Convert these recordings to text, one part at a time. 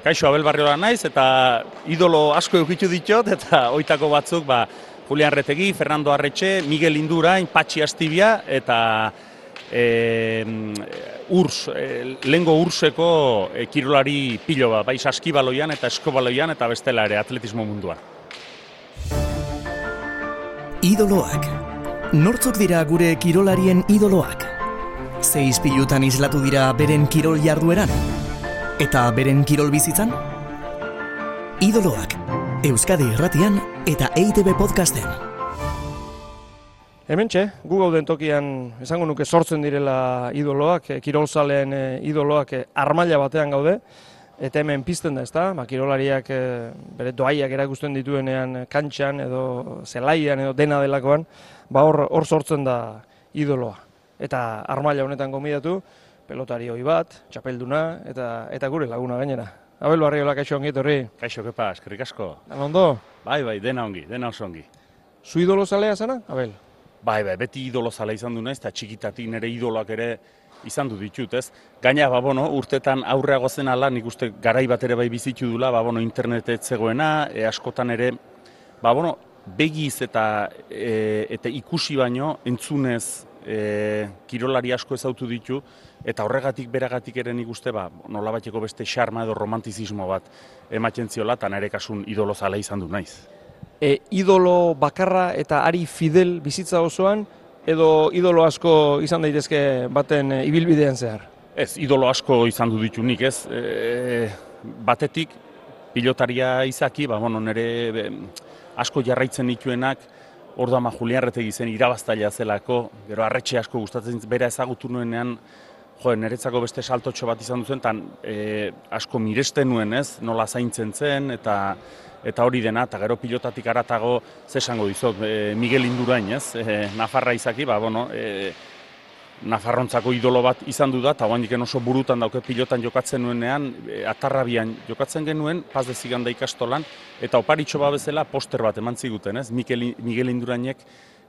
Kaixo Abel Barriola naiz eta idolo asko eukitu ditut eta oitako batzuk ba, Julian Retegi, Fernando Arretxe, Miguel Indurain, Patxi Astibia eta e, urs, e, lengo urseko e, kirolari pilo bat, bai saskibaloian eta eskobaloian eta bestela ere atletismo munduan. Idoloak. Nortzuk dira gure kirolarien idoloak? Zeiz pilutan islatu dira beren kirol jardueran? Eta beren kirol bizitzan? Idoloak, Euskadi Irratian eta EITB Podcasten. Hemen txe, gu gauden tokian esango nuke sortzen direla idoloak, eh, kirolzaleen eh, idoloak eh, armaila batean gaude, eta hemen pizten da, ezta? Ba, kirolariak bere doaiak erakusten dituenean kantxan edo zelaian edo dena delakoan, ba hor, hor sortzen da idoloa. Eta armaila honetan gomidatu, pelotari hoi bat, txapelduna, eta eta gure laguna gainera. Abel Barriola, kaixo ongi, torri. Kaixo, kepa, eskerrik asko. Dan ondo? Bai, bai, dena ongi, dena oso ongi. Zu idolo zalea zana, Abel? Bai, bai, beti idolo zalea izan du naiz, eta txikitatik nire idoloak ere izan du ditut, ez? Gaina, ba, bueno, urtetan aurreago zen ala, nik uste garai bat ere bai bizitu dula, ba, bueno, internetet zegoena, e, askotan ere, ba, bueno, begiz eta, e, eta ikusi baino, entzunez e, kirolari asko ezautu ditu, eta horregatik beragatik ere nik uste, ba, nola bateko beste xarma edo romantizismo bat ematen ziola, eta nire kasun idolo zala izan du naiz. E, idolo bakarra eta ari fidel bizitza osoan, edo idolo asko izan daitezke baten e, ibilbidean zehar? Ez, idolo asko izan du ditu nik, ez. E, batetik, pilotaria izaki, ba, bueno, nire asko jarraitzen dituenak, Orda ama Julian Retegi zen irabaztailea zelako, gero arretxe asko gustatzen bera ezagutu nuenean, jo, niretzako beste saltotxo bat izan duzen, tan e, asko miresten nuen ez, nola zaintzen zen, eta eta hori dena, eta gero pilotatik aratago, zesango dizok, e, Miguel Indurain ez, e, Nafarra izaki, ba, bueno, e, Nafarrontzako idolo bat izan du da, eta oain oso burutan dauke pilotan jokatzen nuenean, e, atarrabian jokatzen genuen, paz dezigan da ikastolan, eta oparitxo bat bezala poster bat eman ziguten, ez? Miguel, Miguel Indurainek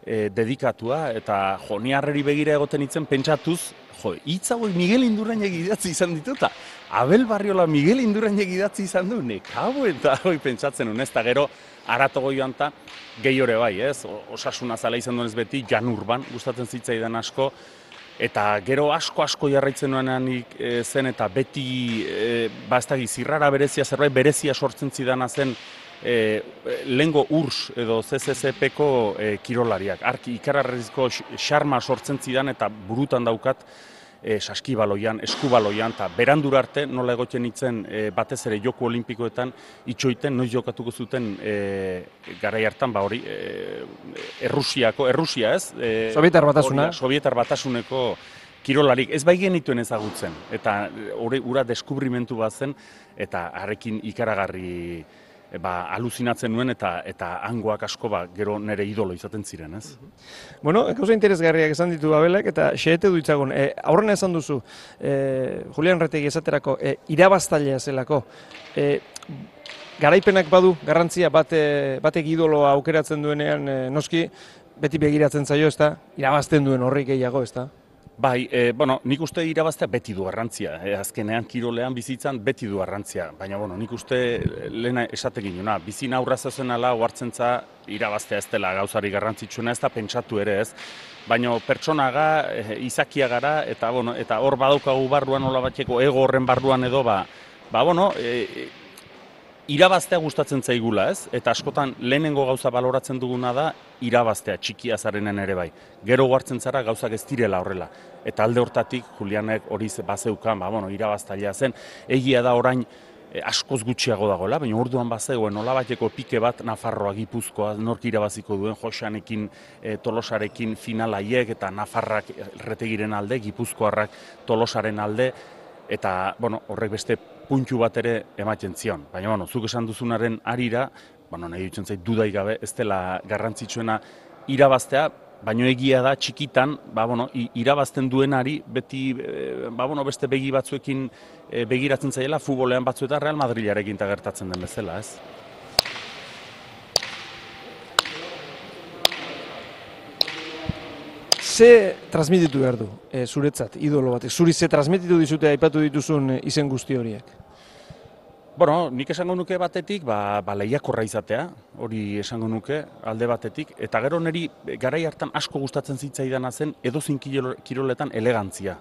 e, dedikatua, eta jo, ni harreri begira egoten itzen, pentsatuz, jo, hitz Miguel Indurainek idatzi izan dituta, Abel Barriola Miguel Indurainek idatzi izan du, nekabo, eta hoi pentsatzen nuen, ez? gero, aratogo joan ta, gehiore bai, ez? Osasuna zala izan duenez beti, jan urban, gustatzen zitzaidan asko, eta gero asko asko jarraitzen nuenean e, zen eta beti e, ba da zirrara berezia zerbait berezia sortzen zidana zen e, lengo urs edo CCCP-ko e, kirolariak. Arki ikararrizko xarma sortzen zidan eta burutan daukat e, saskibaloian, eskubaloian, eta berandur arte nola egoten itzen e, batez ere joku olimpikoetan itxoiten, noiz jokatuko zuten e, garai hartan, ba hori, e, Errusiako, Errusia ez? E, Sovietar batasuna. Sovietar batasuneko kirolarik, ez bai genituen ezagutzen, eta hori ura deskubrimentu bat zen, eta harrekin ikaragarri ba, aluzinatzen nuen eta eta hangoak asko ba, gero nere idolo izaten ziren, ez? Bueno, gauza interesgarriak esan ditu Abelek eta xehete du itzagun. E, aurrena esan duzu, e, Julian Retegi esaterako, e, irabaztailea zelako. E, garaipenak badu, garrantzia bate, batek idoloa aukeratzen duenean, e, noski, beti begiratzen zaio, ez da? Irabazten duen horrik gehiago, ez da? Bai, e, bueno, nik uste irabaztea beti du garrantzia. E, azkenean kirolean bizitzan beti du garrantzia. Baina, bueno, nik uste lehena esatekin juna. Bizina aurra zezen ala, oartzen irabaztea ez dela gauzari garrantzitsuena ez da pentsatu ere ez. Baina pertsonaga, e, izakia gara, eta, bueno, eta hor badaukagu barruan, hola batxeko ego horren barruan edo, ba, ba bueno, e, irabaztea gustatzen zaigula, ez? Eta askotan lehenengo gauza baloratzen duguna da irabaztea txikia zarenen ere bai. Gero hartzen zara gauzak ez direla horrela. Eta alde hortatik Julianek hori bazeukan, ba bueno, irabaztailea zen. Egia da orain e, askoz gutxiago dagoela, baina orduan bazegoen nolabaiteko pike bat Nafarroa Gipuzkoa nork irabaziko duen Josanekin e, Tolosarekin finalaiek eta Nafarrak erretegiren alde, Gipuzkoarrak Tolosaren alde eta bueno, horrek beste puntu bat ere ematen zion. Baina, bueno, zuk esan duzunaren arira, bueno, nahi dutzen zait dudai gabe, ez dela garrantzitsuena irabaztea, baino egia da txikitan, ba, bueno, irabazten duenari beti e, ba, bueno, beste begi batzuekin e, begiratzen zaiela futbolean batzu eta Real Madrilarekin ta gertatzen den bezala, ez? Ze transmititu behar du, e, zuretzat, idolo batek? Zuri ze transmititu dizute aipatu dituzun izen guzti horiek? Bueno, nik esango nuke batetik, ba, ba lehiakorra izatea, hori esango nuke alde batetik, eta gero niri garai hartan asko gustatzen zitzaidana zen edozin kiroletan elegantzia.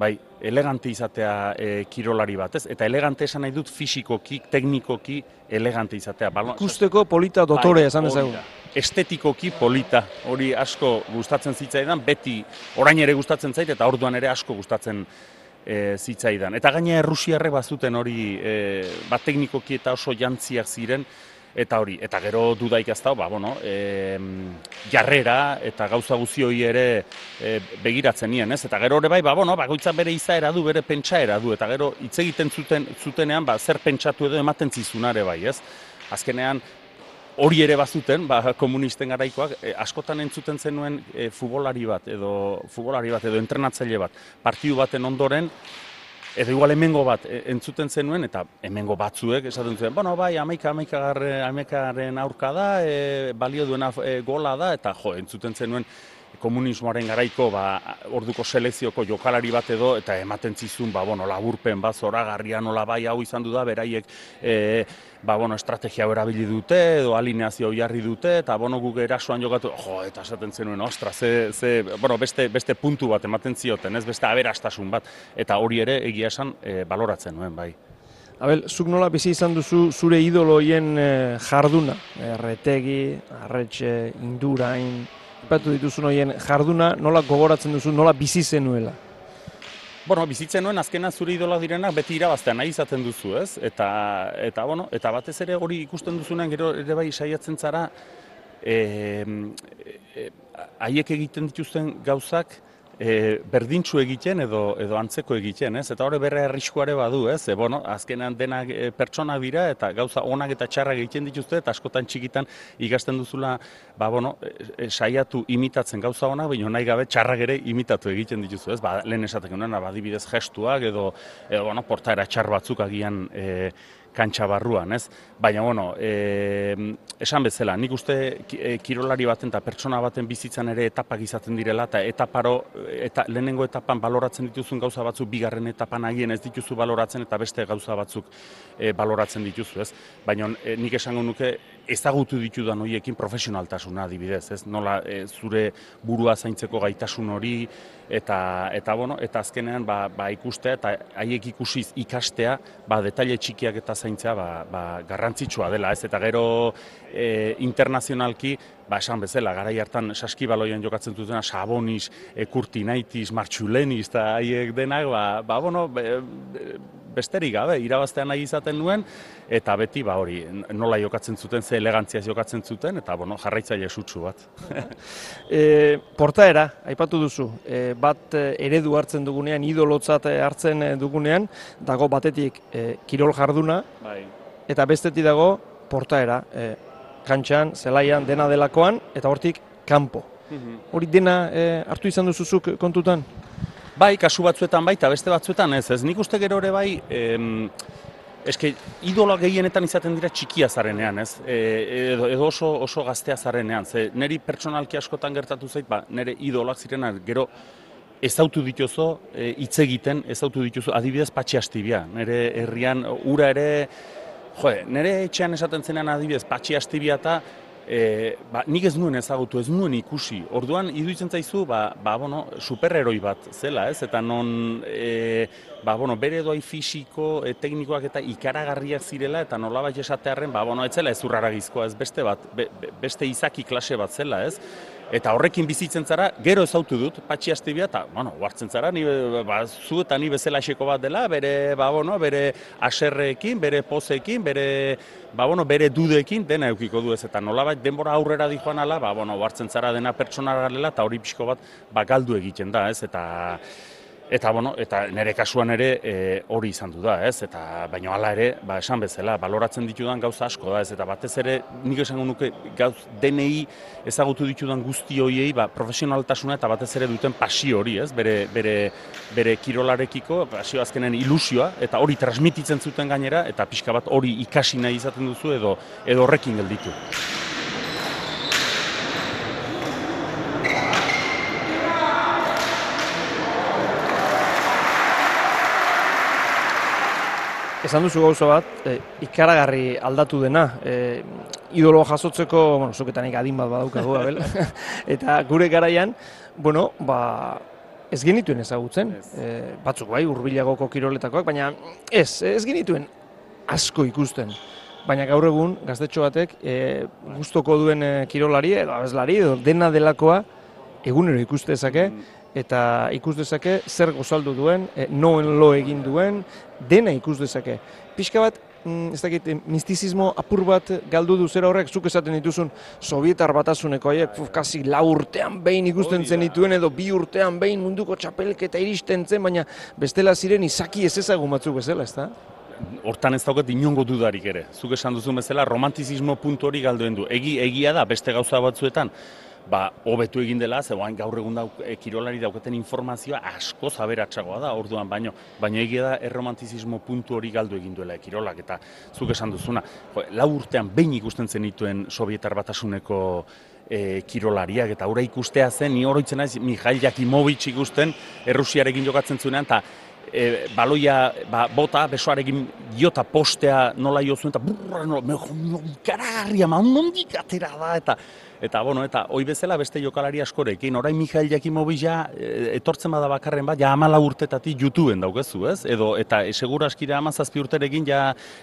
Bai, elegante izatea e, kirolari bat, ez? Eta elegante esan nahi dut fisikoki, teknikoki elegante izatea. Balon, Ikusteko polita dotore bai, esan ezagun. Estetikoki polita, hori asko gustatzen zitzaidan, beti orain ere gustatzen zait eta orduan ere asko gustatzen e, zitzaidan. Eta gaina errusiarre bazuten hori e, bat teknikoki eta oso jantziak ziren, eta hori, eta gero dudaik ez da, ba, bueno, e, jarrera eta gauza guzioi ere e, begiratzen nien, ez? Eta gero ere bai, ba, bueno, bagoitza bere izaera du, bere pentsaera du, eta gero hitz egiten zuten, zutenean, ba, zer pentsatu edo ematen zizunare bai, ez? Azkenean, hori ere bazuten, ba, komunisten garaikoak, e, askotan entzuten zenuen e, futbolari bat edo futbolari bat edo entrenatzaile bat, partidu baten ondoren, edo igual hemengo bat e, entzuten zenuen, eta hemengo batzuek esaten zuen, bueno, bai, amaika, amaikaren aurka da, e, balio duena e, gola da, eta jo, entzuten zenuen, komunismoaren garaiko ba, orduko selekzioko jokalari bat edo eta ematen zizun ba, bueno, laburpen bat zoragarria nola bai hau izan du da beraiek e, ba, bueno, estrategia erabili dute edo alineazio jarri dute eta bono guk erasoan jokatu jo eta esaten zenuen ostra ze, ze bueno, beste, beste puntu bat ematen zioten ez? Beste aberastasun bat. Eta hori ere egia esan e, baloratzen nuen bai. Abel, zuk nola bizi izan duzu zure idoloien e, jarduna? Erretegi, arretxe, indurain, aipatu dituzun hoien jarduna, nola gogoratzen duzu, nola bizi zenuela? Bueno, bizitzen nuen azkena zure idola direnak beti irabaztean nahi izaten duzu, ez? Eta, eta, bueno, eta batez ere hori ikusten duzunean gero ere bai saiatzen zara e, e, haiek egiten dituzten gauzak e, berdintxu egiten edo edo antzeko egiten, ez? Eta hori berre arriskuare badu, ez? E, bueno, azkenean denak e, pertsona dira eta gauza onak eta txarrak egiten dituzte eta askotan txikitan ikasten duzula, ba bueno, e, e, saiatu imitatzen gauza onak, baina nahi gabe txarrak ere imitatu egiten dituzu, ez? Ba, lehen esateko nuen, adibidez gestuak edo edo bueno, portaera txar batzuk agian e, kantxa barruan, ez? Baina, bueno, e, esan bezala, nik uste e, kirolari baten eta pertsona baten bizitzan ere etapak izaten direla, eta etaparo, eta lehenengo etapan baloratzen dituzun gauza batzuk, bigarren etapan agien ez dituzu baloratzen, eta beste gauza batzuk e, baloratzen dituzu, ez? Baina, e, nik esango nuke, ezagutu ditudan horiekin profesionaltasuna adibidez, ez? Nola e, zure burua zaintzeko gaitasun hori, eta eta bueno, eta azkenean ba, ba ikustea eta haiek ikusiz ikastea, ba detaile txikiak eta zaintzea ba, ba garrantzitsua dela, ez? Eta gero e, internazionalki ba, esan bezala, garai hartan saskibaloian jokatzen dutena, Sabonis, e, Kurtinaitis, Martxulenis, eta haiek denak, ba, ba bueno, besterik gabe, irabaztean nahi izaten nuen, eta beti, ba, hori, nola jokatzen zuten, ze elegantziaz jokatzen zuten, eta, bueno, jarraitzaile sutsu bat. e, portaera, aipatu duzu, e, bat eredu hartzen dugunean, idolotzat hartzen dugunean, dago batetik e, kirol jarduna, bai. eta bestetik dago portaera, e, kantxan, zelaian, dena delakoan, eta hortik kanpo. Mhm. Hori dena e, hartu izan duzuzuk kontutan? Bai, kasu batzuetan bai, eta beste batzuetan ez. Ez nik uste gero ere bai, em, eske idola gehienetan izaten dira txikia zarenean, ez? E, edo, edo oso, oso gaztea zarenean. Ze, neri pertsonalki askotan gertatu zait, ba, nire idolak zirena, gero ezautu dituzo, e, hitz egiten, ezautu dituzo, adibidez patxi astibia. Nire herrian, ura ere, Jo, nire etxean esaten zenean adibidez patxi astibia eta e, ba, nik ez nuen ezagutu, ez nuen ikusi. Orduan, iduitzen zaizu, ba, ba, bueno, superheroi bat zela, ez? Eta non, e, ba, bueno, bere doi fisiko, e, teknikoak eta ikaragarriak zirela, eta nola bat esatearen, ba, bueno, ez zela ez ez beste bat, beste izaki klase bat zela, ez? Eta horrekin bizitzen zara, gero ezautu dut, patxi astibia, eta, bueno, huartzen zara, ni, ba, zu eta ni bezala eseko bat dela, bere, ba, bueno, bere aserreekin, bere pozeekin, bere, ba, bueno, bere dudeekin, dena eukiko du ez, eta nolabait denbora aurrera di joan ala, ba, bueno, huartzen zara dena pertsona galela, eta hori pixko bat, ba, galdu egiten da, ez, eta, Eta, bueno, eta nire kasuan ere e, hori izan du da, ez? Eta, baina hala ere, ba, esan bezala, baloratzen ditudan gauza asko da, ez? Eta batez ere, nik esango nuke gauz DNI ezagutu ditudan guzti horiei, ba, profesionaltasuna eta batez ere duten pasio hori, ez? Bere, bere, bere kirolarekiko, pasio azkenen ilusioa, eta hori transmititzen zuten gainera, eta pixka bat hori ikasi nahi izaten duzu edo, edo horrekin gelditu. Esan duzu gauza bat, e, ikaragarri aldatu dena. E, idolo jasotzeko, bueno, zuketanik adin bat badaukagu, abel. eta gure garaian, bueno, ba, ez genituen ezagutzen. E, batzuk bai, urbilagoko kiroletakoak, baina ez, ez genituen asko ikusten. Baina gaur egun, gaztetxo batek, e, guztoko duen e, kirolari, edo abeslari, edo dena delakoa, egunero ikuste dezake, mm eta ikus dezake zer gozaldu duen, e, noen lo egin duen, dena ikus dezake. Pixka bat, mm, ez dakit, mistizismo apur bat galdu du zera horrek, zuk esaten dituzun sovietar batasuneko haiek, kasi lau urtean behin ikusten zen dituen edo bi urtean behin munduko txapelketa iristen zen, baina bestela ziren izaki ez ezagun batzuk bezala, ez da? Hortan ez dauket inongo dudarik ere. Zuk esan duzu bezala, romantizismo puntu hori galduen du. Egi, egia da, beste gauza batzuetan, ba, hobetu egin dela, ze gaur egun da e, kirolari dauketen informazioa asko zaberatsagoa da orduan baino, baino egia da erromantizismo puntu hori galdu egin duela e, kirolak. Eta zuk esan duzuna, jo, lau urtean behin ikusten zen dituen Sovietar batasuneko e, kirolariak. Eta aurra ikustea zen, ni hori naiz Mihail Jakimovic ikusten Errusiarekin jokatzen zuenean eta e, baloia ba, bota, besoarekin jota postea nola jo zuen, eta burra, no, me, no, ikararria, ma, atera da, eta Eta, bueno, eta hoi bezala beste jokalari askorekin, orain Mijail Jakimovic ja, e, etortzen bada bakarren bat, ja amala urtetatik YouTubeen daukezu, ez? Edo, eta e, segura askira amazazpi urterekin ja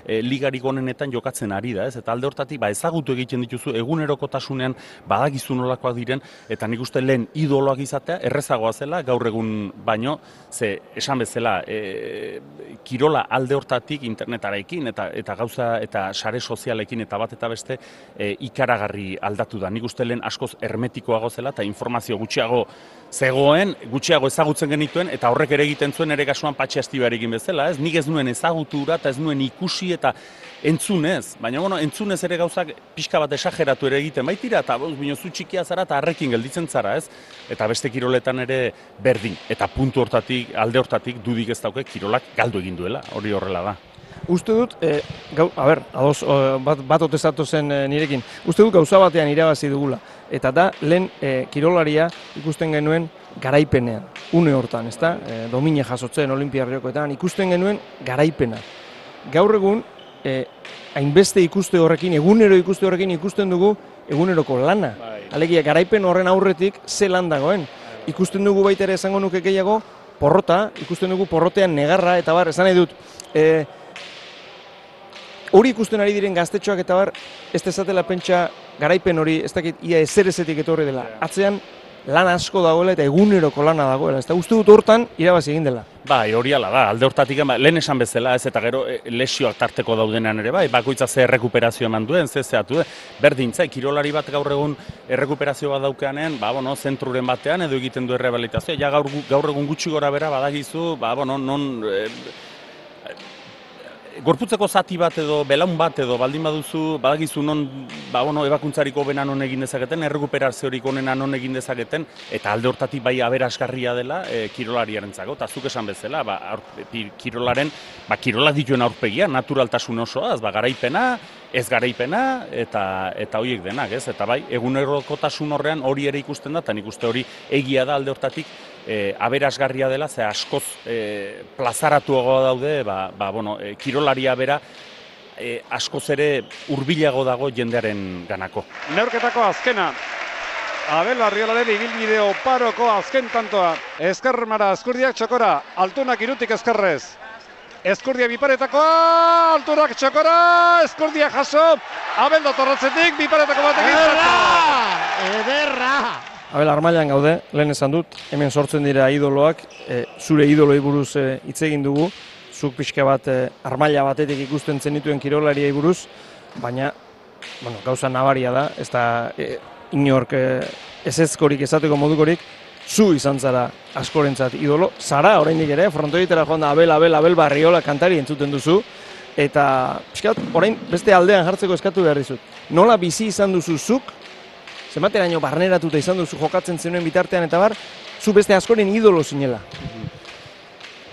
e, ligarik onenetan jokatzen ari da, ez? Eta alde hortatik, ba, ezagutu egiten dituzu, egunerokotasunean badagizu nolakoak diren, eta nik uste lehen idoloak izatea, errezagoa zela, gaur egun baino, ze, esan bezala, e, kirola alde hortatik internetarekin, eta, eta gauza, eta sare sozialekin, eta bat eta beste, e, ikaragarri aldatu da. Nik uste lehen askoz hermetikoago zela eta informazio gutxiago zegoen, gutxiago ezagutzen genituen eta horrek ere egiten zuen ere kasuan patxe astibarekin bezala, ez? Nik ez nuen ezagutura eta ez nuen ikusi eta entzunez, baina bueno, entzunez ere gauzak pixka bat esageratu ere egiten baitira eta boz, bino zu txikia zara eta harrekin gelditzen zara, ez? Eta beste kiroletan ere berdin eta puntu hortatik, alde hortatik dudik ez dauke kirolak galdu egin duela, hori horrela da. Uste dut, e, gau, a ber, ados, bat, bat otezatu zen e, nirekin, uste dut gauza batean irabazi dugula. Eta da, lehen e, kirolaria ikusten genuen garaipenean, une hortan, ez da? E, domine jasotzen olimpiarriokoetan, ikusten genuen garaipena. Gaur egun, e, hainbeste ikuste horrekin, egunero ikuste horrekin ikusten dugu eguneroko lana. Bai. Alegia, garaipen horren aurretik ze lan dagoen. Ikusten dugu baita ere esango nuke gehiago, porrota, ikusten dugu porrotean negarra, eta bar, esan nahi dut, e, hori ikusten ari diren gaztetxoak eta bar, ez dezatela pentsa garaipen hori, ez dakit ia ezer ezetik etorri dela. Atzean, lan asko dagoela eta eguneroko lana dagoela. Ez da uste dut hortan irabazi egin dela. Bai, hori ala da, alde hortatik, ba, lehen esan bezala, ez eta gero e, lesioak tarteko daudenean ere, bai, bakoitza ze errekuperazio eman duen, ze zeatu, eh? berdin, zai, kirolari bat gaur egun errekuperazio bat daukeanean, ba, bueno, zentruren batean edo egiten du errebalitazioa, ja gaur, gaur egun gutxi gora bera badagizu, ba, bueno, non, e, gorputzeko zati bat edo belaun bat edo baldin baduzu badagizu non ba bueno ebakuntzariko bena non egin dezaketen errekuperaziorik onena non egin dezaketen eta alde hortatik bai aberasgarria dela e, kirolariarentzako. Ta zuk esan bezala ba kirolaren ba kirolak dituen aurpegia naturaltasun osoa ba garaipena ez garaipena eta eta hoiek denak ez? Eta bai egunerokotasun horrean hori ere ikusten da eta nik uste hori egia da alde hortatik e, aberasgarria dela, ze askoz e, plazaratuago daude, ba, ba, bueno, e, kirolaria bera, e, askoz ere hurbilago dago jendearen ganako. Neurketako azkena, Abel Arriolaren ibilbide paroko azken tantoa. Ezkermara, eskurdiak txokora, altunak irutik ezkerrez. Eskurdia biparetakoa, altunak txokora, eskurdia jaso, Abel dotorratzetik, biparetako batekin. Ederra! Ederra! Abel Armailan gaude, lehen esan dut, hemen sortzen dira idoloak, e, zure idoloi buruz e, hitz egin dugu, zuk pixka bat e, armaila batetik ikusten zenituen kirolariai buruz, baina bueno, gauza nabaria da, ez da e, inork e, ez ezateko modukorik, zu izan zara askorentzat idolo, zara oraindik ere, frontoitera joan da Abel, Abel, Abel Barriola kantari entzuten duzu, eta pixka orain beste aldean jartzeko eskatu behar dizut. Nola bizi izan duzu zuk, zenbateraino barneratuta izan duzu jokatzen zenuen bitartean eta bar, zu beste askoren idolo zinela.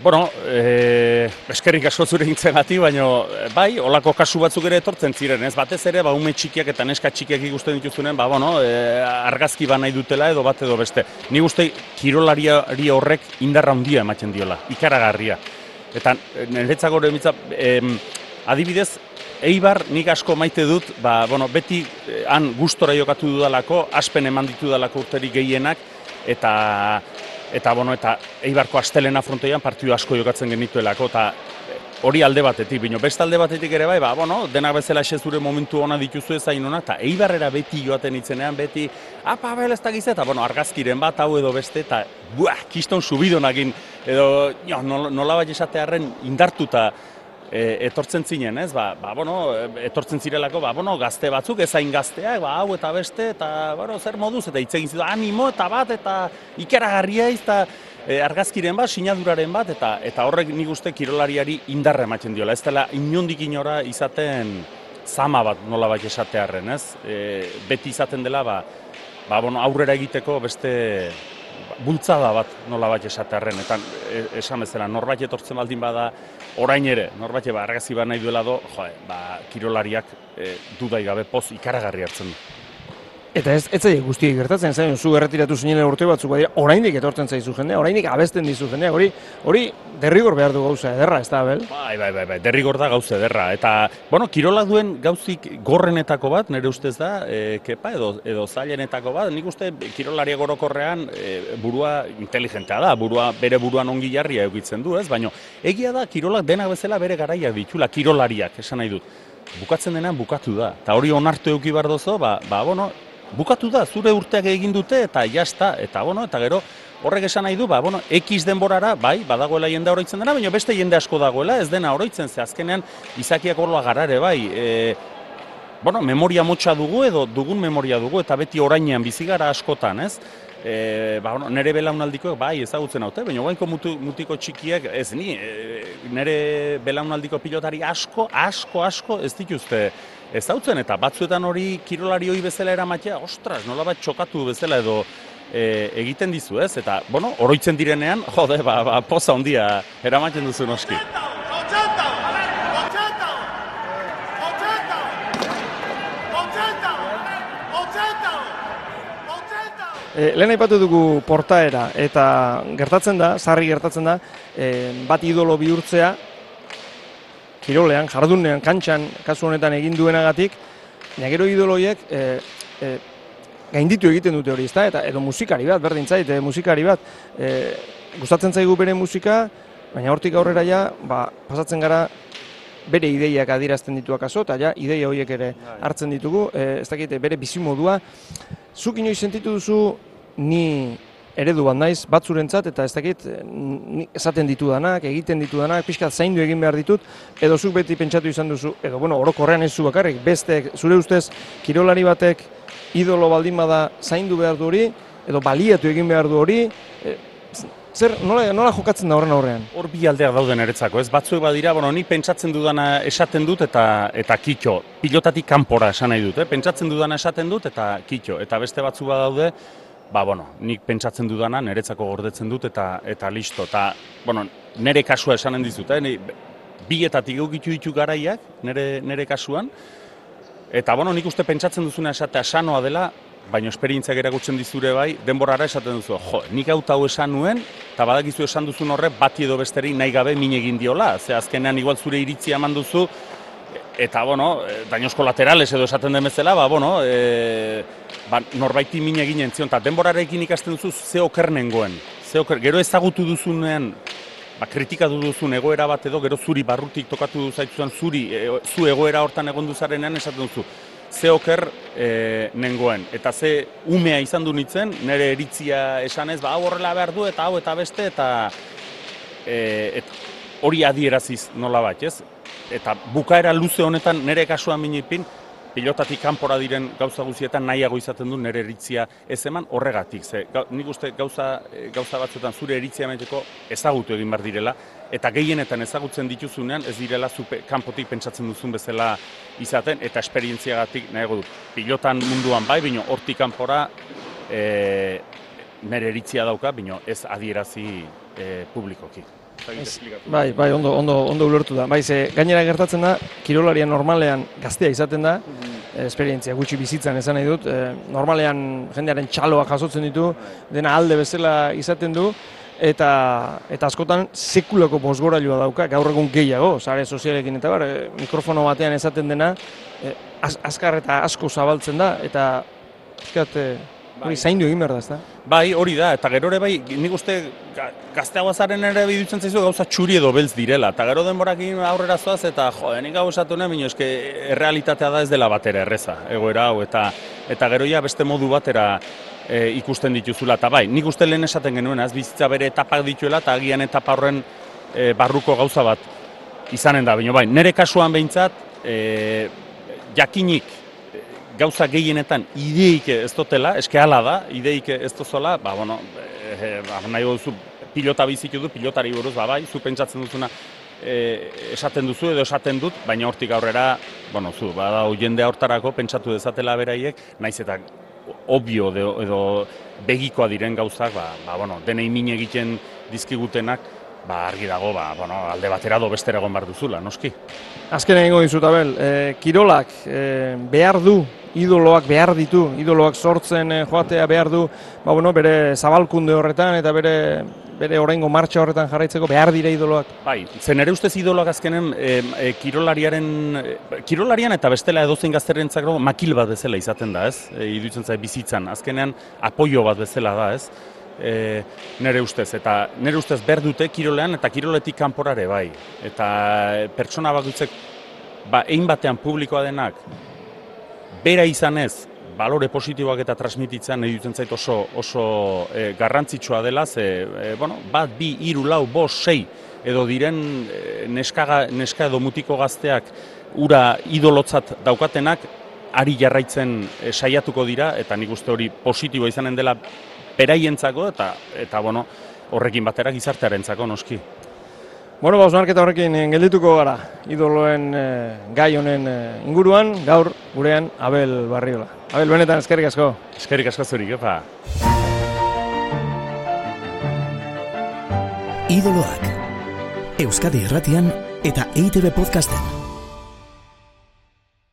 Bueno, e, eskerrik asko zure gati, baina bai, olako kasu batzuk ere etortzen ziren, ez batez ere, ba, ume txikiak eta neska txikiak ikusten dituzunen, ba, bueno, e, argazki ba nahi dutela edo bat edo beste. Ni guzti, kirolaria horrek indarra handia ematen diola, ikaragarria. Eta niretzako hori adibidez, Eibar nik asko maite dut, ba, bueno, beti eh, han gustora jokatu dudalako, aspen eman ditu dudalako urterik gehienak, eta eta bueno, eta Eibarko astelena frontoian partidu asko jokatzen genituelako, eta hori alde batetik, bino beste alde batetik ere bai, ba, bueno, denak bezala zure momentu ona dituzu ezain ona, eta eibarrera beti joaten itzenean, beti, apa, bel ez da eta bueno, argazkiren bat, hau edo beste, eta, buah, kiston subidonakin, edo, jo, nola bat esatearen indartuta, e, etortzen zinen, ez? Ba, ba, bueno, etortzen zirelako, ba, bueno, gazte batzuk, ezain gazteak, ba, hau eta beste, eta, bueno, zer moduz, eta hitz egin zidu, animo, eta bat, eta ikeragarria, eta, e, argazkiren bat, sinaduraren bat, eta eta horrek nik uste kirolariari indarra ematen diola. Ez dela inondik inora izaten zama bat nola bat esatearen, ez? E, beti izaten dela, ba, ba, bueno, aurrera egiteko beste bultzada bat nola bat esatearen, eta e, esan bezala, norbait etortzen baldin bada, orain ere, norbait eba argazi bat nahi duela do, jo, ba, kirolariak e, dudai gabe poz ikaragarri hartzen du. Eta ez ez zaie guztiek gertatzen zaio zu erretiratu zinen urte batzuk badira oraindik etortzen zaizu jendea oraindik abesten dizu jendea hori hori derrigor behar du gauza ederra ez da bel bai bai bai bai derrigor da gauza ederra eta bueno kirola duen gauzik gorrenetako bat nere ustez da e, kepa edo edo zailenetako bat nik uste kirolaria gorokorrean e, burua inteligentea da burua bere buruan ongi jarria egitzen du ez? Baino egia da kirolak denak bezala bere garaiak ditula kirolariak esan nahi dut. Bukatzen denean bukatu da eta hori onartu eduki bar dozo ba ba bueno bukatu da, zure urteak egin dute, eta jazta, eta bueno, eta gero, horrek esan nahi du, ba, bueno, ekiz denborara, bai, badagoela jende oroitzen dena, baina beste jende asko dagoela, ez dena oroitzen, ze azkenean, izakiak orloa garare, bai, e, bueno, memoria motxa dugu, edo dugun memoria dugu, eta beti orainean bizigara askotan, ez? E, ba, bueno, nere belaunaldiko, bai, ezagutzen haute, baina guainko mutiko txikiek, ez ni, e, nere belaunaldiko pilotari asko, asko, asko, ez dituzte, ez dautzen, eta batzuetan hori kirolari hori bezala eramatea, ostras, nola bat txokatu bezala edo e, egiten dizu, ez? Eta, bueno, oroitzen direnean, jode, ba, ba, poza hondia eramaten duzu noski. E, lehen aipatu dugu portaera eta gertatzen da, sarri gertatzen da, e, bat idolo bihurtzea kirolean, jardunean, kantxan, kasu honetan egin duenagatik, gero idoloiek e, e, gainditu egiten dute hori, ezta? Eta edo musikari bat, berdin zait, e, musikari bat, e, gustatzen zaigu bere musika, baina hortik aurrera ja, ba, pasatzen gara bere ideiak adierazten dituak aso, eta ja, ideia horiek ere hartzen ditugu, e, ez dakit, bere bizimodua. Zuk inoiz sentitu duzu, ni eredu bat naiz batzurentzat eta ez dakit esaten ditudanak, egiten ditudanak, pixkat zaindu egin behar ditut, edo zuk beti pentsatu izan duzu, edo bueno, orokorrean ez zu bakarrik, beste zure ustez kirolari batek idolo baldin bada zaindu behar du hori, edo baliatu egin behar du hori, e, zer, nola, nola jokatzen da horren aurrean? Hor bi aldeak dauden eretzako, ez batzuek badira, bueno, ni pentsatzen dudana esaten dut eta eta kitxo, pilotatik kanpora esan nahi dut, eh? pentsatzen dudana esaten dut eta kitxo, eta beste batzu badaude, ba, bueno, nik pentsatzen dudana, niretzako gordetzen dut, eta eta listo. Eta, bueno, nire kasua esanen dizut, eh? bietatik eukitu ditu garaiak, nire, nire kasuan, eta, bueno, nik uste pentsatzen duzuna esatea sanoa dela, baina esperientziak erakutzen dizure bai, denborara esaten duzu, jo, nik hau hau esan nuen, eta badakizu esan duzun horre, bati edo besteri nahi gabe min egin diola, ze azkenean igual zure iritzia eman duzu, eta, bueno, eh, dañosko laterales edo esaten demezela, ba, bueno, e, ba, norbaiti min egin entzion, eta denborarekin ikasten duzu ze oker nengoen. Ze oker, gero ezagutu duzunean, ba, kritikatu duzun egoera bat edo, gero zuri barrutik tokatu zaituzan zuri, e, zu egoera hortan egon duzarenean esaten duzu. Ze oker e, nengoen, eta ze umea izan du nitzen, nire eritzia esanez, ba, hau horrela behar du, eta hau eta beste, eta e, hori adieraziz nola bat, ez? Eta bukaera luze honetan nire kasuan minipin, pilotatik kanpora diren gauza guztietan nahiago izaten du nire eritzia ez eman horregatik. Ze, ga, nik uste gauza, e, gauza batzuetan zure eritzia emateko ezagutu egin behar direla, eta gehienetan ezagutzen dituzunean ez direla zupe, kanpotik pentsatzen duzun bezala izaten, eta esperientziagatik nahiago du. Pilotan munduan bai, bino hortik kanpora e, nire eritzia dauka, bino ez adierazi e, publikoki. Bai, bai, ondo, ondo, ondo ulertu da. Bai, ze, gainera gertatzen da, kirolaria normalean gaztea izaten da, mm. esperientzia gutxi bizitzan esan nahi dut, e, normalean jendearen txaloa jasotzen ditu, dena alde bezala izaten du, eta eta askotan sekulako bosgorailua dauka, gaur egun gehiago, sare sozialekin eta bar, e, mikrofono batean esaten dena, e, az, azkar eta asko zabaltzen da, eta pizkat, e, hori zaindu egin behar da, ezta? Bai, hori da, eta gero ere bai, nik uste ga- gazteagoa zaren ere bidutzen zaizu gauza txuri edo beltz direla, eta gero denborakin aurrera zoaz, eta jo, nik hau esatu nahi, baina eske errealitatea da ez dela batera erreza, egoera hau, eta eta gero ja beste modu batera e, ikusten dituzula, eta bai, nik uste lehen esaten genuen, ez bizitza bere etapak dituela, eta agian etapa horren e, barruko gauza bat izanen da, baina bai, nire kasuan behintzat, e, jakinik gauza gehienetan ideik ez dutela, eske hala da, ideik ez dozola, ba, bueno, e, ba, nahi duzu pilota bizitu du, pilotari buruz, ba, bai, zu pentsatzen duzuna e, esaten duzu edo esaten dut, baina hortik aurrera, bueno, zu, bada jende hortarako pentsatu dezatela beraiek, naiz eta obvio edo, edo begikoa diren gauzak, ba, ba, bueno, denei min egiten dizkigutenak, ba, argi dago, ba, bueno, alde batera do bestera egon behar duzula, noski. Azken egingo dizut, Abel, e, kirolak e, behar du, idoloak behar ditu, idoloak sortzen e, joatea behar du, ba, bueno, bere zabalkunde horretan eta bere bere oraingo martxa horretan jarraitzeko behar dira idoloak. Bai, zen ere ustez idoloak azkenen e, e, kirolariaren, e, kirolarian eta bestela edozein gazterentzak makil bat bezala izaten da, ez? E, iruditzen zait bizitzan, azkenean apoio bat bezala da, ez? E, nere ustez, eta nere ustez behar dute kirolean eta kiroletik kanporare bai. Eta pertsona bakoitzek, ba, egin batean publikoa denak, bera izanez, balore positiboak eta transmititzen edutzen zait oso, oso e, garrantzitsua dela, ze, e, bueno, bat, bi, hiru, lau, bost, sei, edo diren e, neska, neska edo mutiko gazteak ura idolotzat daukatenak, ari jarraitzen e, saiatuko dira, eta nik uste hori positiboa izanen dela beraientzako, eta, eta bueno, horrekin batera gizartearentzako noski. Bueno, ba, osnarketa horrekin eh, geldituko gara, idoloen eh, gai honen eh, inguruan, gaur gurean Abel Barriola. Abel, benetan, eskerrik asko. Eskerrik asko zuri, gepa. Idoloak. Euskadi Irratian eta EITB Podcasten.